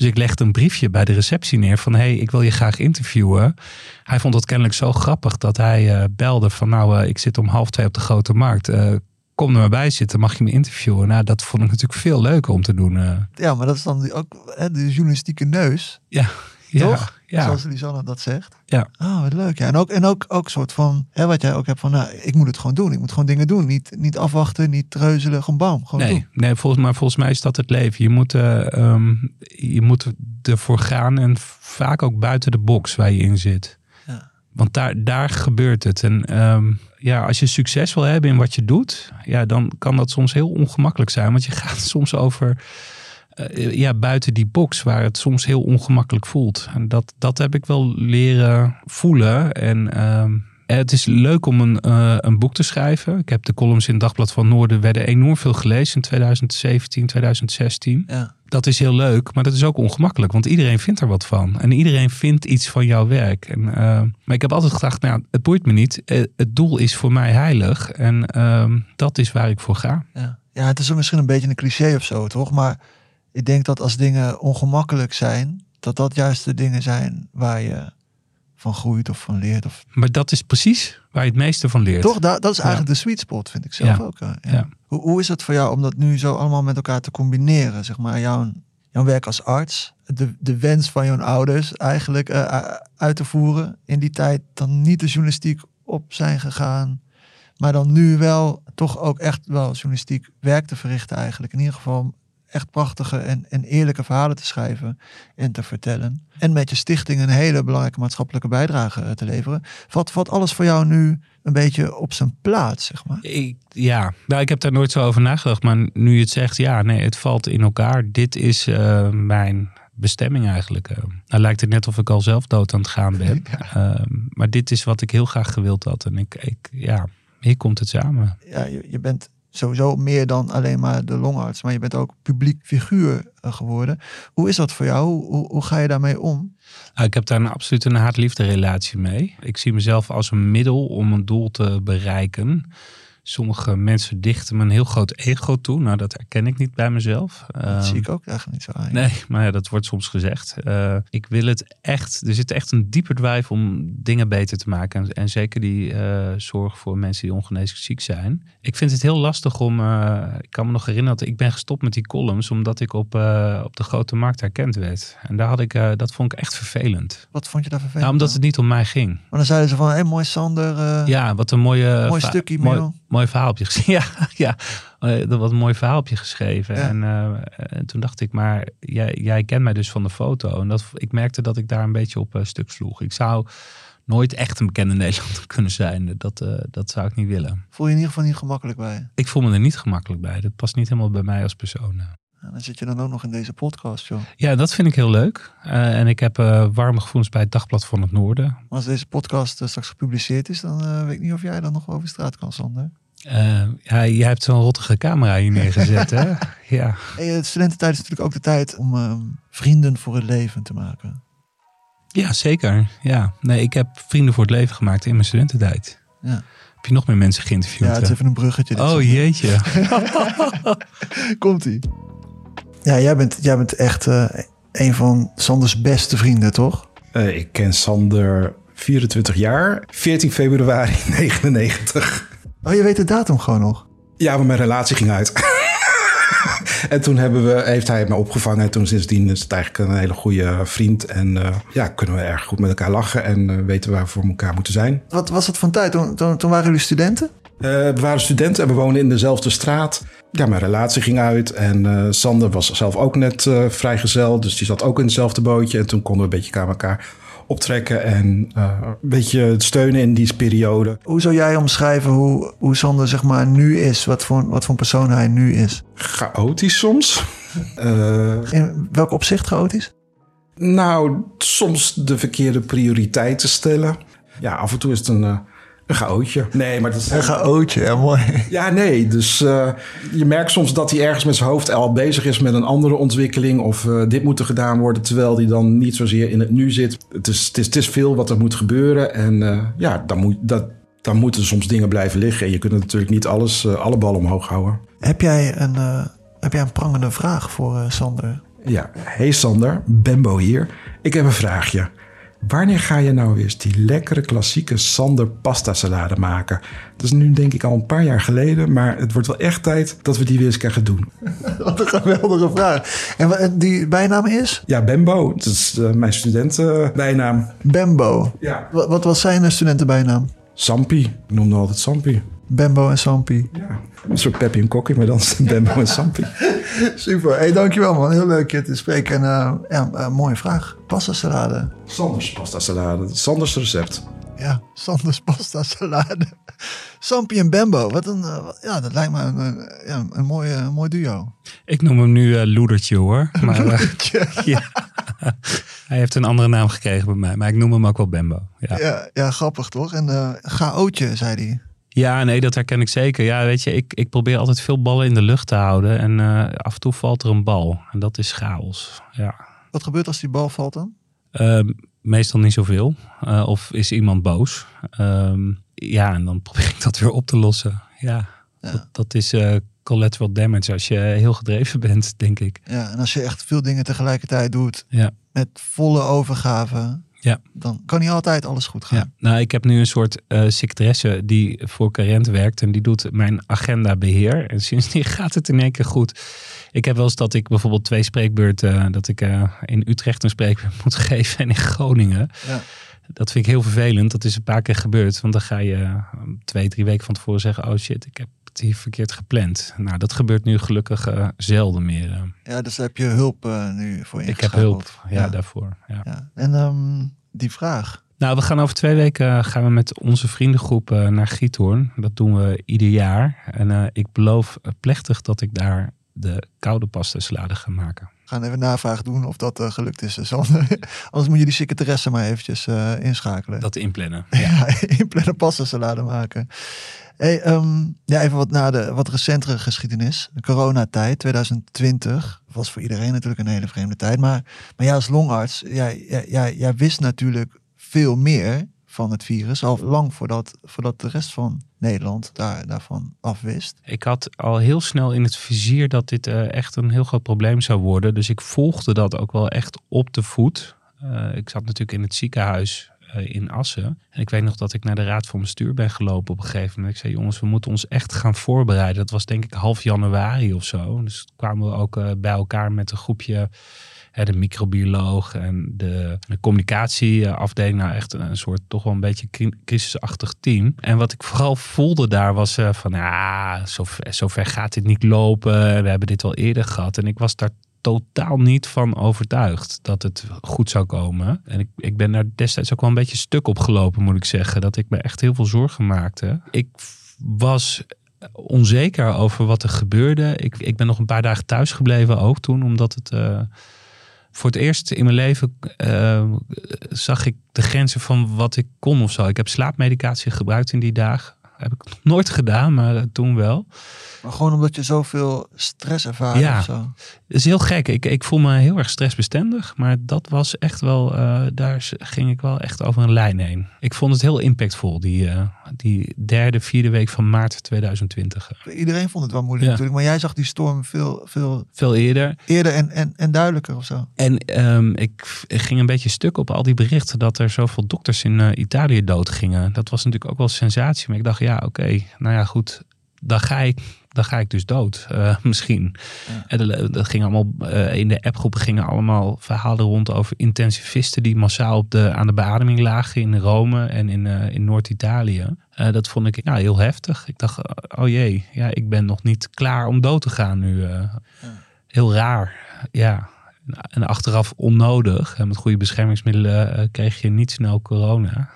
A: Dus ik legde een briefje bij de receptie neer van... hé, hey, ik wil je graag interviewen. Hij vond het kennelijk zo grappig dat hij eh, belde van... nou, ik zit om half twee op de Grote Markt. Eh, kom er maar bij zitten, mag je me interviewen? Nou, dat vond ik natuurlijk veel leuker om te doen. eh.
B: Ja, maar dat is dan die- ook hè, de journalistieke neus.
A: ja,
B: Toch?
A: Ja,
B: Zoals Lisanne dat zegt.
A: Ja.
B: Ah, wat leuk. Ja. En ook, en ook, ook soort van, hè, wat jij ook hebt van, nou, ik moet het gewoon doen. Ik moet gewoon dingen doen. Niet, niet afwachten, niet treuzelen, gewoon bam. Gewoon
A: nee,
B: doen.
A: nee volgens, maar volgens mij is dat het leven. Je moet, eh, ehm, je moet ervoor gaan en vaak ook buiten de box waar je in zit.
B: Ja.
A: Want daar, daar gebeurt het. En ehm, ja, als je succes wil hebben in wat je doet, ja, dan kan dat soms heel ongemakkelijk zijn. Want je gaat soms over eh, ja, buiten die box waar het soms heel ongemakkelijk voelt. En dat, dat heb ik wel leren voelen. En ehm, het is leuk om een, uh, een boek te schrijven. Ik heb de columns in het Dagblad van Noorden werden enorm veel gelezen in 2017, 2016. Ja. Dat is heel leuk, maar dat is ook ongemakkelijk, want iedereen vindt er wat van. En iedereen vindt iets van jouw werk. En, uh, maar ik heb altijd gedacht, nou, het boeit me niet. Het doel is voor mij heilig en uh, dat is waar ik voor ga.
B: Ja. ja, het is misschien een beetje een cliché of zo, toch? Maar ik denk dat als dingen ongemakkelijk zijn, dat dat juist de dingen zijn waar je van groeit of van leert. Of...
A: Maar dat is precies waar je het meeste van leert.
B: Toch, dat, dat is eigenlijk de sweet spot, vind ik zelf ook. Ja. Hoe, hoe is het voor jou om dat nu zo allemaal met elkaar te combineren? Zeg maar, jouw, jouw werk als arts, de, de wens van jouw ouders eigenlijk uh, uit te voeren. In die tijd dan niet de journalistiek op zijn gegaan. Maar dan nu wel toch ook echt wel journalistiek werk te verrichten eigenlijk. In ieder geval echt prachtige en, en eerlijke verhalen te schrijven en te vertellen. En met je stichting een hele belangrijke maatschappelijke bijdrage eh, te leveren. Valt, alles voor jou nu een beetje op zijn plaats, zeg maar?
A: Ik, ja, nou, ik heb daar nooit zo over nagedacht. Maar nu je het zegt, ja, nee, het valt in elkaar. Dit is uh, mijn bestemming eigenlijk. Uh, nou lijkt het net of ik al zelf dood aan het gaan ben. Uh, maar dit is wat ik heel graag gewild had. En ik, ik ja, hier komt het samen.
B: Ja, je, je bent sowieso meer dan alleen maar de longarts, maar je bent ook publiek figuur eh, geworden. Hoe is dat voor jou? Hoe, ga je daarmee om?
A: Nou, ik heb daar een absoluut een haat-liefde relatie mee. Ik zie mezelf als een middel om een doel te bereiken. Sommige mensen dichten me een heel groot ego toe. Nou, dat herken ik niet bij mezelf.
B: Dat zie ik ook eigenlijk niet zo aan.
A: Nee, maar ja, dat wordt soms gezegd. Uh, ik wil het echt. Er zit echt een diepe drive om dingen beter te maken. En, en zeker die uh, zorg voor mensen die ongeneeslijk ziek zijn. Ik vind het heel lastig om. Uh, ik kan me nog herinneren dat ik ben gestopt met die columns. omdat ik op, op de grote markt herkend werd. En daar had ik, dat vond ik echt vervelend.
B: Wat vond je daar vervelend?
A: Nou, omdat het niet om mij ging. Maar
B: dan zeiden ze van: hé, hey, mooi Sander.
A: ja, wat een mooie.
B: Mooi stukje, mooi,
A: verhaaltje geschreven. Ja, ja, eh, dat was een mooi verhaaltje geschreven. En, uh, en, toen dacht ik, maar jij, jij kent mij dus van de foto. En dat, ik merkte dat ik daar een beetje op uh, stuk sloeg. Ik zou nooit echt een bekende Nederlander kunnen zijn. Dat, uh, dat zou ik niet willen.
B: Voel je in ieder geval niet gemakkelijk bij?
A: Ik voel me er niet gemakkelijk bij. Dat past niet helemaal bij mij als persoon.
B: En dan zit je dan ook nog in deze podcast, joh.
A: Ja, dat vind ik heel leuk. Uh, en ik heb uh, warme gevoelens bij het Dagblad van het Noorden.
B: Als deze podcast uh, straks gepubliceerd is, dan weet ik niet of jij dan nog over straat kan, Sander.
A: Ja, jij hebt zo'n rottige camera hier neergezet, hè? Ja.
B: Hey, de studententijd is natuurlijk ook de tijd om ehm, vrienden voor het leven te maken.
A: Ja, zeker. Ja. Nee, ik heb vrienden voor het leven gemaakt in mijn studententijd. Ja. Heb je nog meer mensen geïnterviewd?
B: Ja, het is even een bruggetje.
A: Oh, jeetje.
B: Komt-ie. Ja, jij bent, jij bent echt uh, een van Sanders beste vrienden, toch?
E: Uh, ik ken Sander 24 jaar, 14 februari 99.
B: Oh, je weet de datum gewoon nog?
E: Ja, maar mijn relatie ging uit. en toen hebben we, heeft hij me opgevangen. En toen sindsdien is het eigenlijk een hele goede vriend. En uh, ja, kunnen we erg goed met elkaar lachen en weten waar we voor elkaar moeten zijn.
B: Wat was het van tijd? Toen, toen, toen waren jullie studenten?
E: we waren studenten en we woonden in dezelfde straat ja, mijn relatie ging uit. En Sander was zelf ook net vrijgezel. Dus die zat ook in hetzelfde bootje. En toen konden we een beetje aan elkaar optrekken. En uh, een beetje steunen in die periode.
B: Hoe zou jij omschrijven hoe, hoe Sander zeg maar nu is? Wat voor, wat voor persoon hij nu is?
E: Chaotisch soms.
B: in welk opzicht chaotisch?
E: Nou, soms de verkeerde prioriteiten stellen. Ja, af en toe is het een een chaotje. Nee, maar dat is...
B: Een chaotje, ja, mooi.
E: Ja, nee. Dus uh, je merkt soms dat hij ergens met zijn hoofd al bezig is met een andere ontwikkeling. Of uh, dit moet er gedaan worden, terwijl hij dan niet zozeer in het nu zit. Het is, het is, het is veel wat er moet gebeuren. En uh, ja, dan, moet, dat, dan moeten soms dingen blijven liggen. En je kunt natuurlijk niet alles, alle ballen omhoog houden.
B: Heb jij een, heb jij een prangende vraag voor Sander?
E: Ja, hey Sander, Bembo hier. Ik heb een vraagje. Wanneer ga je nou eens die lekkere klassieke Sander pasta salade maken? Dat is nu denk ik al een paar jaar geleden, maar het wordt wel echt tijd dat we die weer eens gaan doen.
B: Wat een geweldige vraag. En die bijnaam is?
E: Ja, Bembo. Dat is uh, mijn studentenbijnaam.
B: Bembo?
E: Ja.
B: Wat, wat was zijn studentenbijnaam?
E: Sampi. Ik noemde altijd Sampi.
B: Bembo en Sampi.
E: Ja, een soort Peppy en Kokkie, maar dan Bembo en Sampi.
B: Super. Hey, dankjewel man. Heel leuk je te spreken. En uh, ja, uh, mooie vraag. Pasta salade.
E: Sanders pasta salade. Sanders recept.
B: Ja, Sanders pasta salade. Sampi en Bembo. Wat een, uh, ja, dat lijkt me een, een, ja, een, mooi, een mooi duo.
A: Ik noem hem nu uh, Loedertje hoor. Maar,
B: Loedertje.
A: ja. Hij heeft een andere naam gekregen bij mij, maar ik noem hem ook wel Bembo. Ja,
B: ja, ja grappig toch? En uh, chaotje, zei hij.
A: Ja, nee, dat herken ik zeker. Ja, weet je, ik, ik probeer altijd veel ballen in de lucht te houden. En uh, af en toe valt er een bal. En dat is chaos. Ja.
B: Wat gebeurt als die bal valt dan?
A: Uh, meestal niet zoveel. Uh, of is iemand boos. Um, ja, en dan probeer ik dat weer op te lossen. Ja, ja. Dat, dat, is uh, collateral damage als je heel gedreven bent, denk ik.
B: Ja, en als je echt veel dingen tegelijkertijd doet.
A: Ja.
B: Met volle overgave.
A: Ja.
B: Dan kan niet altijd alles goed gaan.
A: Ja. Nou, ik heb nu een soort uh, secretaresse die voor Carent werkt. En die doet mijn agenda beheer. En sindsdien gaat het in één keer goed. Ik heb wel eens dat ik bijvoorbeeld twee spreekbeurten... Uh, dat ik uh, in Utrecht een spreekbeurt moet geven en in Groningen.
B: Ja.
A: Dat vind ik heel vervelend. Dat is een paar keer gebeurd. Want dan ga je twee, drie weken van tevoren zeggen... oh shit, ik heb hier verkeerd gepland. Nou, dat gebeurt nu gelukkig uh, zelden meer.
B: Ja, dus heb je hulp uh, nu voor
A: Ik heb hulp, ja, ja. daarvoor. Ja.
B: ja. En um, die vraag.
A: Nou, we gaan over twee weken gaan we met onze vriendengroep naar Giethoorn. Dat doen we ieder jaar. En ik beloof plechtig dat ik daar de koude pasta salade ga maken.
B: Gaan even navraag doen of dat uh, gelukt is, Sander. Anders moet je die secretaresse maar eventjes uh, inschakelen.
A: Dat inplannen.
B: Ja, ja inplannen pasta salade maken. Hey, um, ja, even wat naar de wat recentere geschiedenis. De coronatijd 2020 was voor iedereen natuurlijk een hele vreemde tijd. Maar, maar ja, als longarts, jij, jij, jij wist natuurlijk veel meer van het virus. Al lang voordat, voordat de rest van Nederland daar, daarvan afwist.
A: Ik had al heel snel in het vizier dat dit uh, echt een heel groot probleem zou worden. Dus ik volgde dat ook wel echt op de voet. Uh, ik zat natuurlijk in het ziekenhuis uh, in Assen. En ik weet nog dat ik naar de raad van bestuur ben gelopen op een gegeven moment. Ik zei, jongens, we moeten ons echt gaan voorbereiden. Dat was denk ik half januari of zo. Dus kwamen we ook bij elkaar met een groepje de microbioloog en de, de communicatieafdeling. Nou, echt een, soort toch wel een beetje crisisachtig team. En wat ik vooral voelde daar was uh, van, ja, zover, zover gaat dit niet lopen. We hebben dit al eerder gehad. En ik was daar totaal niet van overtuigd dat het goed zou komen. En ik, ik ben daar destijds ook wel een beetje stuk op gelopen, moet ik zeggen. Dat ik me echt heel veel zorgen maakte. Ik was onzeker over wat er gebeurde. Ik, ik ben nog een paar dagen thuis gebleven ook toen, omdat het... Uh, voor het eerst in mijn leven uh, zag ik de grenzen van wat ik kon of zo. Ik heb slaapmedicatie gebruikt in die dagen. Heb ik nooit gedaan, maar toen wel.
B: Maar gewoon omdat je zoveel stress ervaart
A: ja,
B: of zo.
A: Is heel gek. Ik, ik voel me heel erg stressbestendig. Maar dat was echt wel, uh, daar ging ik wel echt over een lijn heen. Ik vond het heel impactvol, die, uh, die derde, vierde week van maart 2020.
B: Iedereen vond het wel moeilijk ja. natuurlijk. Maar jij zag die storm veel, veel,
A: veel eerder.
B: Eerder en, en, en duidelijker of zo.
A: En um, ik, ik, ging een beetje stuk op al die berichten dat er zoveel dokters in uh, Italië doodgingen. Dat was natuurlijk ook wel een sensatie. Maar ik dacht, ja, oké, okay, nou ja, goed. Dan ga ik dan ga ik dus dood, uh, misschien. Ja. En dat ging allemaal, uh, in de appgroepen gingen allemaal verhalen rond over intensivisten die massaal op de, aan de beademing lagen in Rome en in, uh, in Noord-Italië. dat vond ik ja, heel heftig. Ik dacht, oh jee, ja, ik ben nog niet klaar om dood te gaan nu. Ja. Heel raar, ja. En achteraf onnodig. En met goede beschermingsmiddelen kreeg je niet snel corona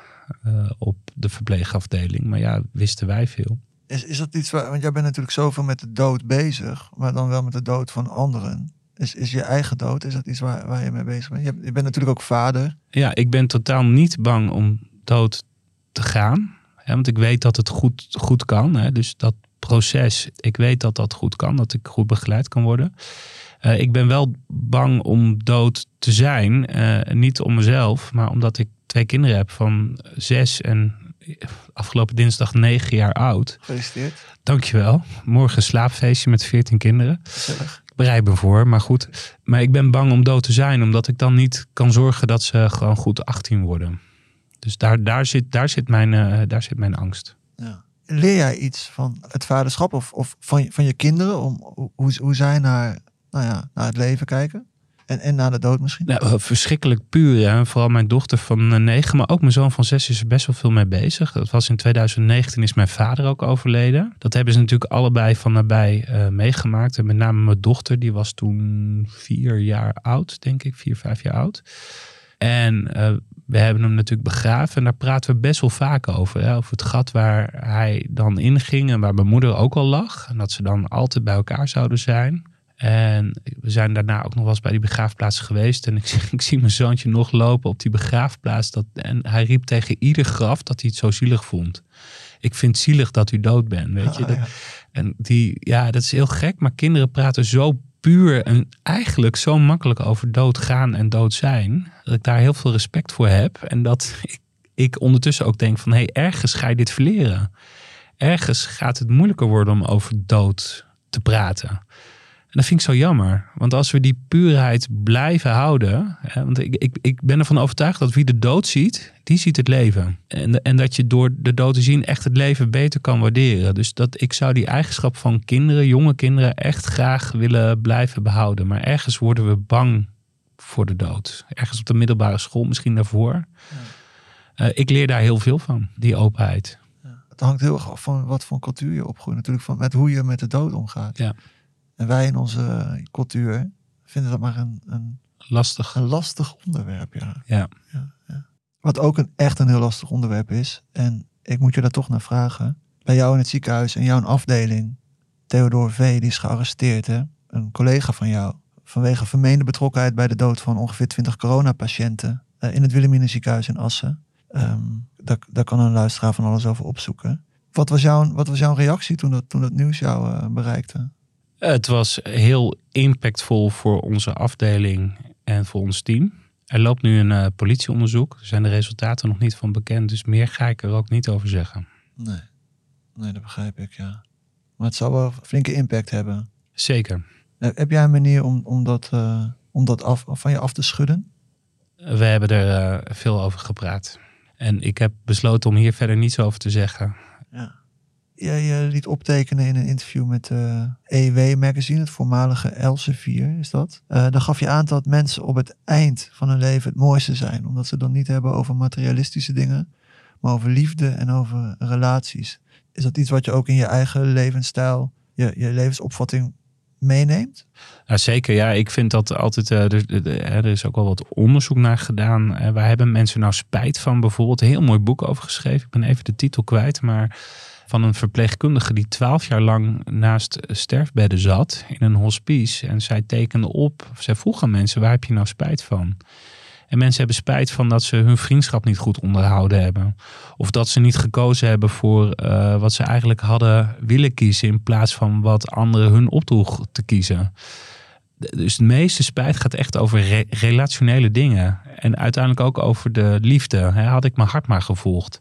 A: op de verpleegafdeling. Maar ja, wisten wij veel.
B: Is, is dat iets waar, want jij bent natuurlijk zoveel met de dood bezig, maar dan wel met de dood van anderen. Is, is je eigen dood, is dat iets waar, waar je mee bezig bent? Je, je bent natuurlijk ook vader.
A: Ja, ik ben totaal niet bang om dood te gaan. Hè, want ik weet dat het goed, goed kan. Hè, dus dat proces, ik weet dat dat goed kan, dat ik goed begeleid kan worden. Uh, ik ben wel bang om dood te zijn. Uh, niet om mezelf, maar omdat ik twee kinderen heb van zes en afgelopen dinsdag negen jaar oud.
B: Gefeliciteerd.
A: Dankjewel. Morgen slaapfeestje met veertien kinderen.
B: Gezellig.
A: Ik bereid me voor, maar goed. Maar ik ben bang om dood te zijn, omdat ik dan niet kan zorgen dat ze gewoon goed 18 worden. Dus daar, daar, zit, daar, zit, mijn, uh, daar zit mijn angst.
B: Ja. Leer jij iets van het vaderschap of, of van, van je kinderen? Om, hoe, hoe zij naar, nou ja, naar het leven kijken? En, en na de dood misschien?
A: Nou, verschrikkelijk puur. Hè? Vooral mijn dochter van negen, maar ook mijn zoon van zes is er best wel veel mee bezig. Dat was in 2019 is mijn vader ook overleden. Dat hebben ze natuurlijk allebei van nabij uh, meegemaakt. En met name mijn dochter, die was toen vier jaar oud, denk ik. Vier, vijf jaar oud. En we hebben hem natuurlijk begraven en daar praten we best wel vaak over. Hè? Over het gat waar hij dan inging en waar mijn moeder ook al lag. En dat ze dan altijd bij elkaar zouden zijn. En we zijn daarna ook nog wel eens bij die begraafplaats geweest. En ik, ik zie mijn zoontje nog lopen op die begraafplaats. Dat, en hij riep tegen ieder graf dat hij het zo zielig vond. Ik vind het zielig dat u dood bent, weet je.
B: Ah, ja.
A: En die, ja, dat is heel gek. Maar kinderen praten zo puur en eigenlijk zo makkelijk over dood gaan en dood zijn. Dat ik daar heel veel respect voor heb. En dat ik, ik ondertussen ook denk van, hé, hey, ergens ga je dit verleren. Ergens gaat het moeilijker worden om over dood te praten. En dat vind ik zo jammer. Want als we die puurheid blijven houden. Hè, want ik, ik, ik ben ervan overtuigd dat wie de dood ziet, die ziet het leven. En, en dat je door de dood te zien echt het leven beter kan waarderen. Dus dat ik zou die eigenschap van kinderen, jonge kinderen, echt graag willen blijven behouden. Maar ergens worden we bang voor de dood. Ergens op de middelbare school, misschien daarvoor. Uh, ik leer daar heel veel van, die openheid.
B: Ja. Het hangt heel erg af van wat voor cultuur je opgroeit. Natuurlijk van met hoe je met de dood omgaat.
A: Ja.
B: En wij in onze cultuur vinden dat maar een, een,
A: lastig.
B: een lastig onderwerp. Ja.
A: Ja.
B: Ja, ja. Wat ook een, echt een heel lastig onderwerp is. En ik moet je daar toch naar vragen. Bij jou in het ziekenhuis, in jouw afdeling, Theodor V. die is gearresteerd. Hè? Een collega van jou. Vanwege vermeende betrokkenheid bij de dood van ongeveer 20 coronapatiënten. Uh, in het Wilhelmina ziekenhuis in Assen. Um, daar, daar kan een luisteraar van alles over opzoeken. Wat was jouw, wat was jouw reactie toen dat, toen dat nieuws jou uh, bereikte?
A: Het was heel impactvol voor onze afdeling en voor ons team. Er loopt nu een uh, politieonderzoek. Er zijn de resultaten nog niet van bekend, dus meer ga ik er ook niet over zeggen.
B: Nee, nee dat begrijp ik, ja. Maar het zou wel flinke impact hebben.
A: Zeker.
B: Heb jij een manier om, om dat, uh, om dat af, van je af te schudden?
A: We hebben er uh, veel over gepraat. En ik heb besloten om hier verder niets over te zeggen.
B: Ja. Jij liet optekenen in een interview met EW Magazine, het voormalige Elsevier is dat. Uh, dan gaf je aan dat mensen op het eind van hun leven het mooiste zijn. Omdat ze dan niet hebben over materialistische dingen, maar over liefde en over relaties. Is dat iets wat je ook in je eigen levensstijl, je, je levensopvatting meeneemt?
A: Ja, zeker, ja. Ik vind dat altijd. Er, is ook wel wat onderzoek naar gedaan. Uh, waar hebben mensen nou spijt van? Bijvoorbeeld een heel mooi boek over geschreven. Ik ben even de titel kwijt, maar van een verpleegkundige die twaalf jaar lang naast sterfbedden zat in een hospice. En zij tekende op, zij vroeg aan mensen, waar heb je nou spijt van? En mensen hebben spijt van dat ze hun vriendschap niet goed onderhouden hebben. Of dat ze niet gekozen hebben voor uh, wat ze eigenlijk hadden willen kiezen. In plaats van wat anderen hun opdroeg te kiezen. Dus de meeste spijt gaat echt over re relationele dingen. En uiteindelijk ook over de liefde. Had ik mijn hart maar gevolgd.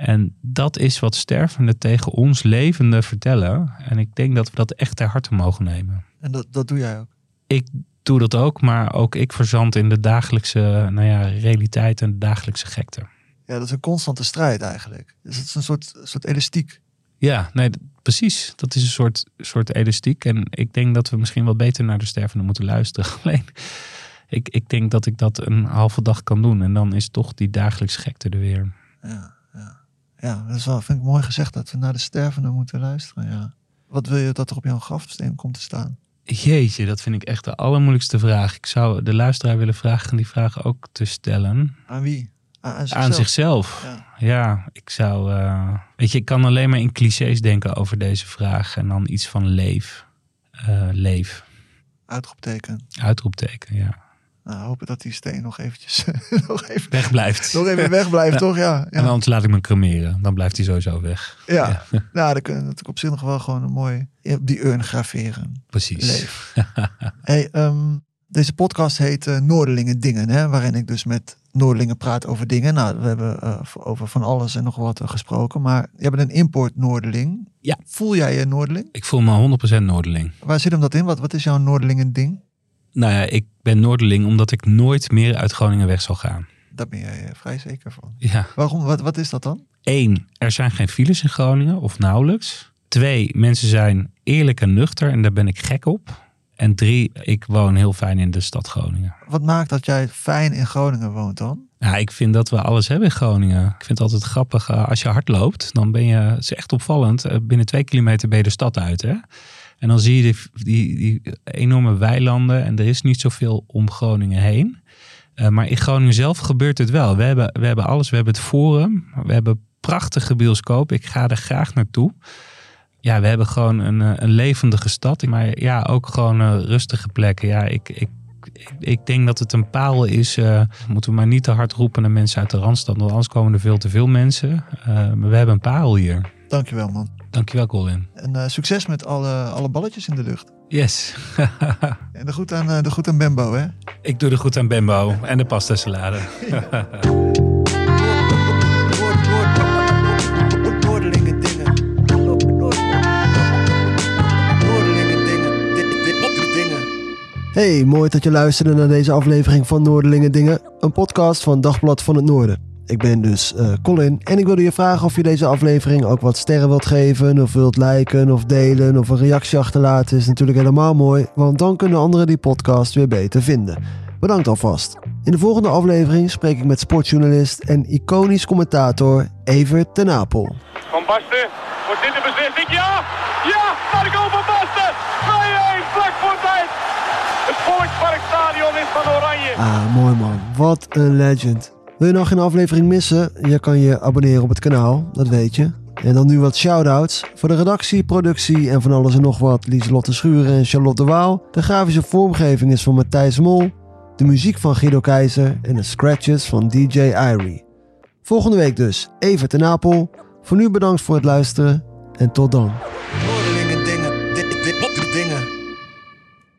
A: En dat is wat stervenden tegen ons levenden vertellen. En ik denk dat we dat echt ter harte mogen nemen.
B: En dat, dat doe jij ook?
A: Ik doe dat ook, maar ook ik verzand in de dagelijkse nou ja, realiteit en de dagelijkse gekte.
B: Ja, dat is een constante strijd eigenlijk. Dus het is een soort, soort elastiek.
A: Ja, nee, precies. Dat is een soort, soort elastiek. En ik denk dat we misschien wel beter naar de stervenden moeten luisteren. Alleen, ik, ik denk dat ik dat een halve dag kan doen. En dan is toch die dagelijkse gekte er weer.
B: Ja, ja. Dat is wel, vind ik mooi gezegd dat we naar de stervenden moeten luisteren. Ja. Wat wil je dat er op jouw grafsteen komt te staan?
A: Jeetje, dat vind ik echt de allermoeilijkste vraag. Ik zou de luisteraar willen vragen die vraag ook te stellen.
B: Aan wie? Aan, aan
A: zichzelf. Aan zichzelf. Ja. ja. ik zou. Uh, weet je, ik kan alleen maar in clichés denken over deze vraag. En dan iets van leef. Uh, leef.
B: Uitroepteken.
A: Uitroepteken, ja.
B: Nou, hopen dat die steen nog eventjes nog even,
A: weg blijft.
B: Nog even weg blijft, ja. toch? Ja, ja.
A: En anders laat ik me cremeren. Dan blijft hij sowieso weg.
B: Ja, ja. nou, dan kunnen we natuurlijk op zich nog wel gewoon een mooi die urn graveren.
A: Precies.
B: Leef. hey, um, deze podcast heet uh, Noorderlingen Dingen, hè, waarin ik dus met Noorderlingen praat over dingen. Nou, we hebben uh, over van alles en nog wat uh, gesproken, maar je bent een import Noorderling.
A: Ja.
B: Voel jij je Noorderling?
A: Ik voel me 100% Noorderling.
B: Waar zit hem dat in? Wat, wat is jouw Noorderlingen ding?
A: Nou ja, ik ben Noorderling omdat ik nooit meer uit Groningen weg zal gaan.
B: Daar ben jij vrij zeker van.
A: Ja.
B: Waarom? Wat, wat is dat dan?
A: Eén, er zijn geen files in Groningen of nauwelijks. Twee, mensen zijn eerlijk en nuchter en daar ben ik gek op. En drie, ik woon heel fijn in de stad Groningen.
B: Wat maakt dat jij fijn in Groningen woont dan?
A: Nou, ik vind dat we alles hebben in Groningen. Ik vind het altijd grappig. Als je hard loopt, dan ben je, het is echt opvallend. Binnen twee kilometer ben je de stad uit. Hè? En dan zie je die, die, enorme weilanden en er is niet zoveel om Groningen heen. Uh, maar in Groningen zelf gebeurt het wel. We hebben, we hebben alles. We hebben het Forum. We hebben prachtige bioscoop. Ik ga er graag naartoe. Ja, we hebben gewoon een, eh, een levendige stad. Maar ja, ook gewoon uh, rustige plekken. Ja, ik, ik, ik, denk dat het een paal is. Uh, moeten we maar niet te hard roepen naar mensen uit de Randstad. Want anders komen er veel te veel mensen. maar we hebben een paal hier.
B: Dankjewel man.
A: Dankjewel Colin.
B: En succes met alle, alle balletjes in de lucht.
A: Yes.
B: en de goed aan, de goed aan Bembo hè?
A: Ik doe de goed aan Bembo en de pasta salade.
F: Hey, mooi dat je luisterde naar deze aflevering van Noorderlingen Dingen, een podcast van Dagblad van het Noorden. Ik ben dus uh, Colin en ik wilde je vragen of je deze aflevering ook wat sterren wilt geven, of wilt liken of delen of een reactie achterlaten. Is natuurlijk helemaal mooi, want dan kunnen anderen die podcast weer beter vinden. Bedankt alvast. In de volgende aflevering spreek ik met sportjournalist en iconisch commentator Evert ten Apel.
G: Van Basten, wordt dit de beslissing? Ja! Ja! Naar de goal van Basten! 2-1, vlak voor tijd! Het Volksparkstadion is van Oranje.
F: Ah, mooi man. Wat een legend. Wil je nog geen aflevering missen? Je kan je abonneren op het kanaal, dat weet je. En dan nu wat shout-outs. Voor de redactie, productie en van alles en nog wat Lieselotte Schuren en Charlotte Waal. De grafische vormgeving is van Matthijs Mol. De muziek van Guido Keizer en de scratches van DJ Irie. Volgende week dus, even ten Apel. Voor nu bedankt voor het luisteren en tot dan.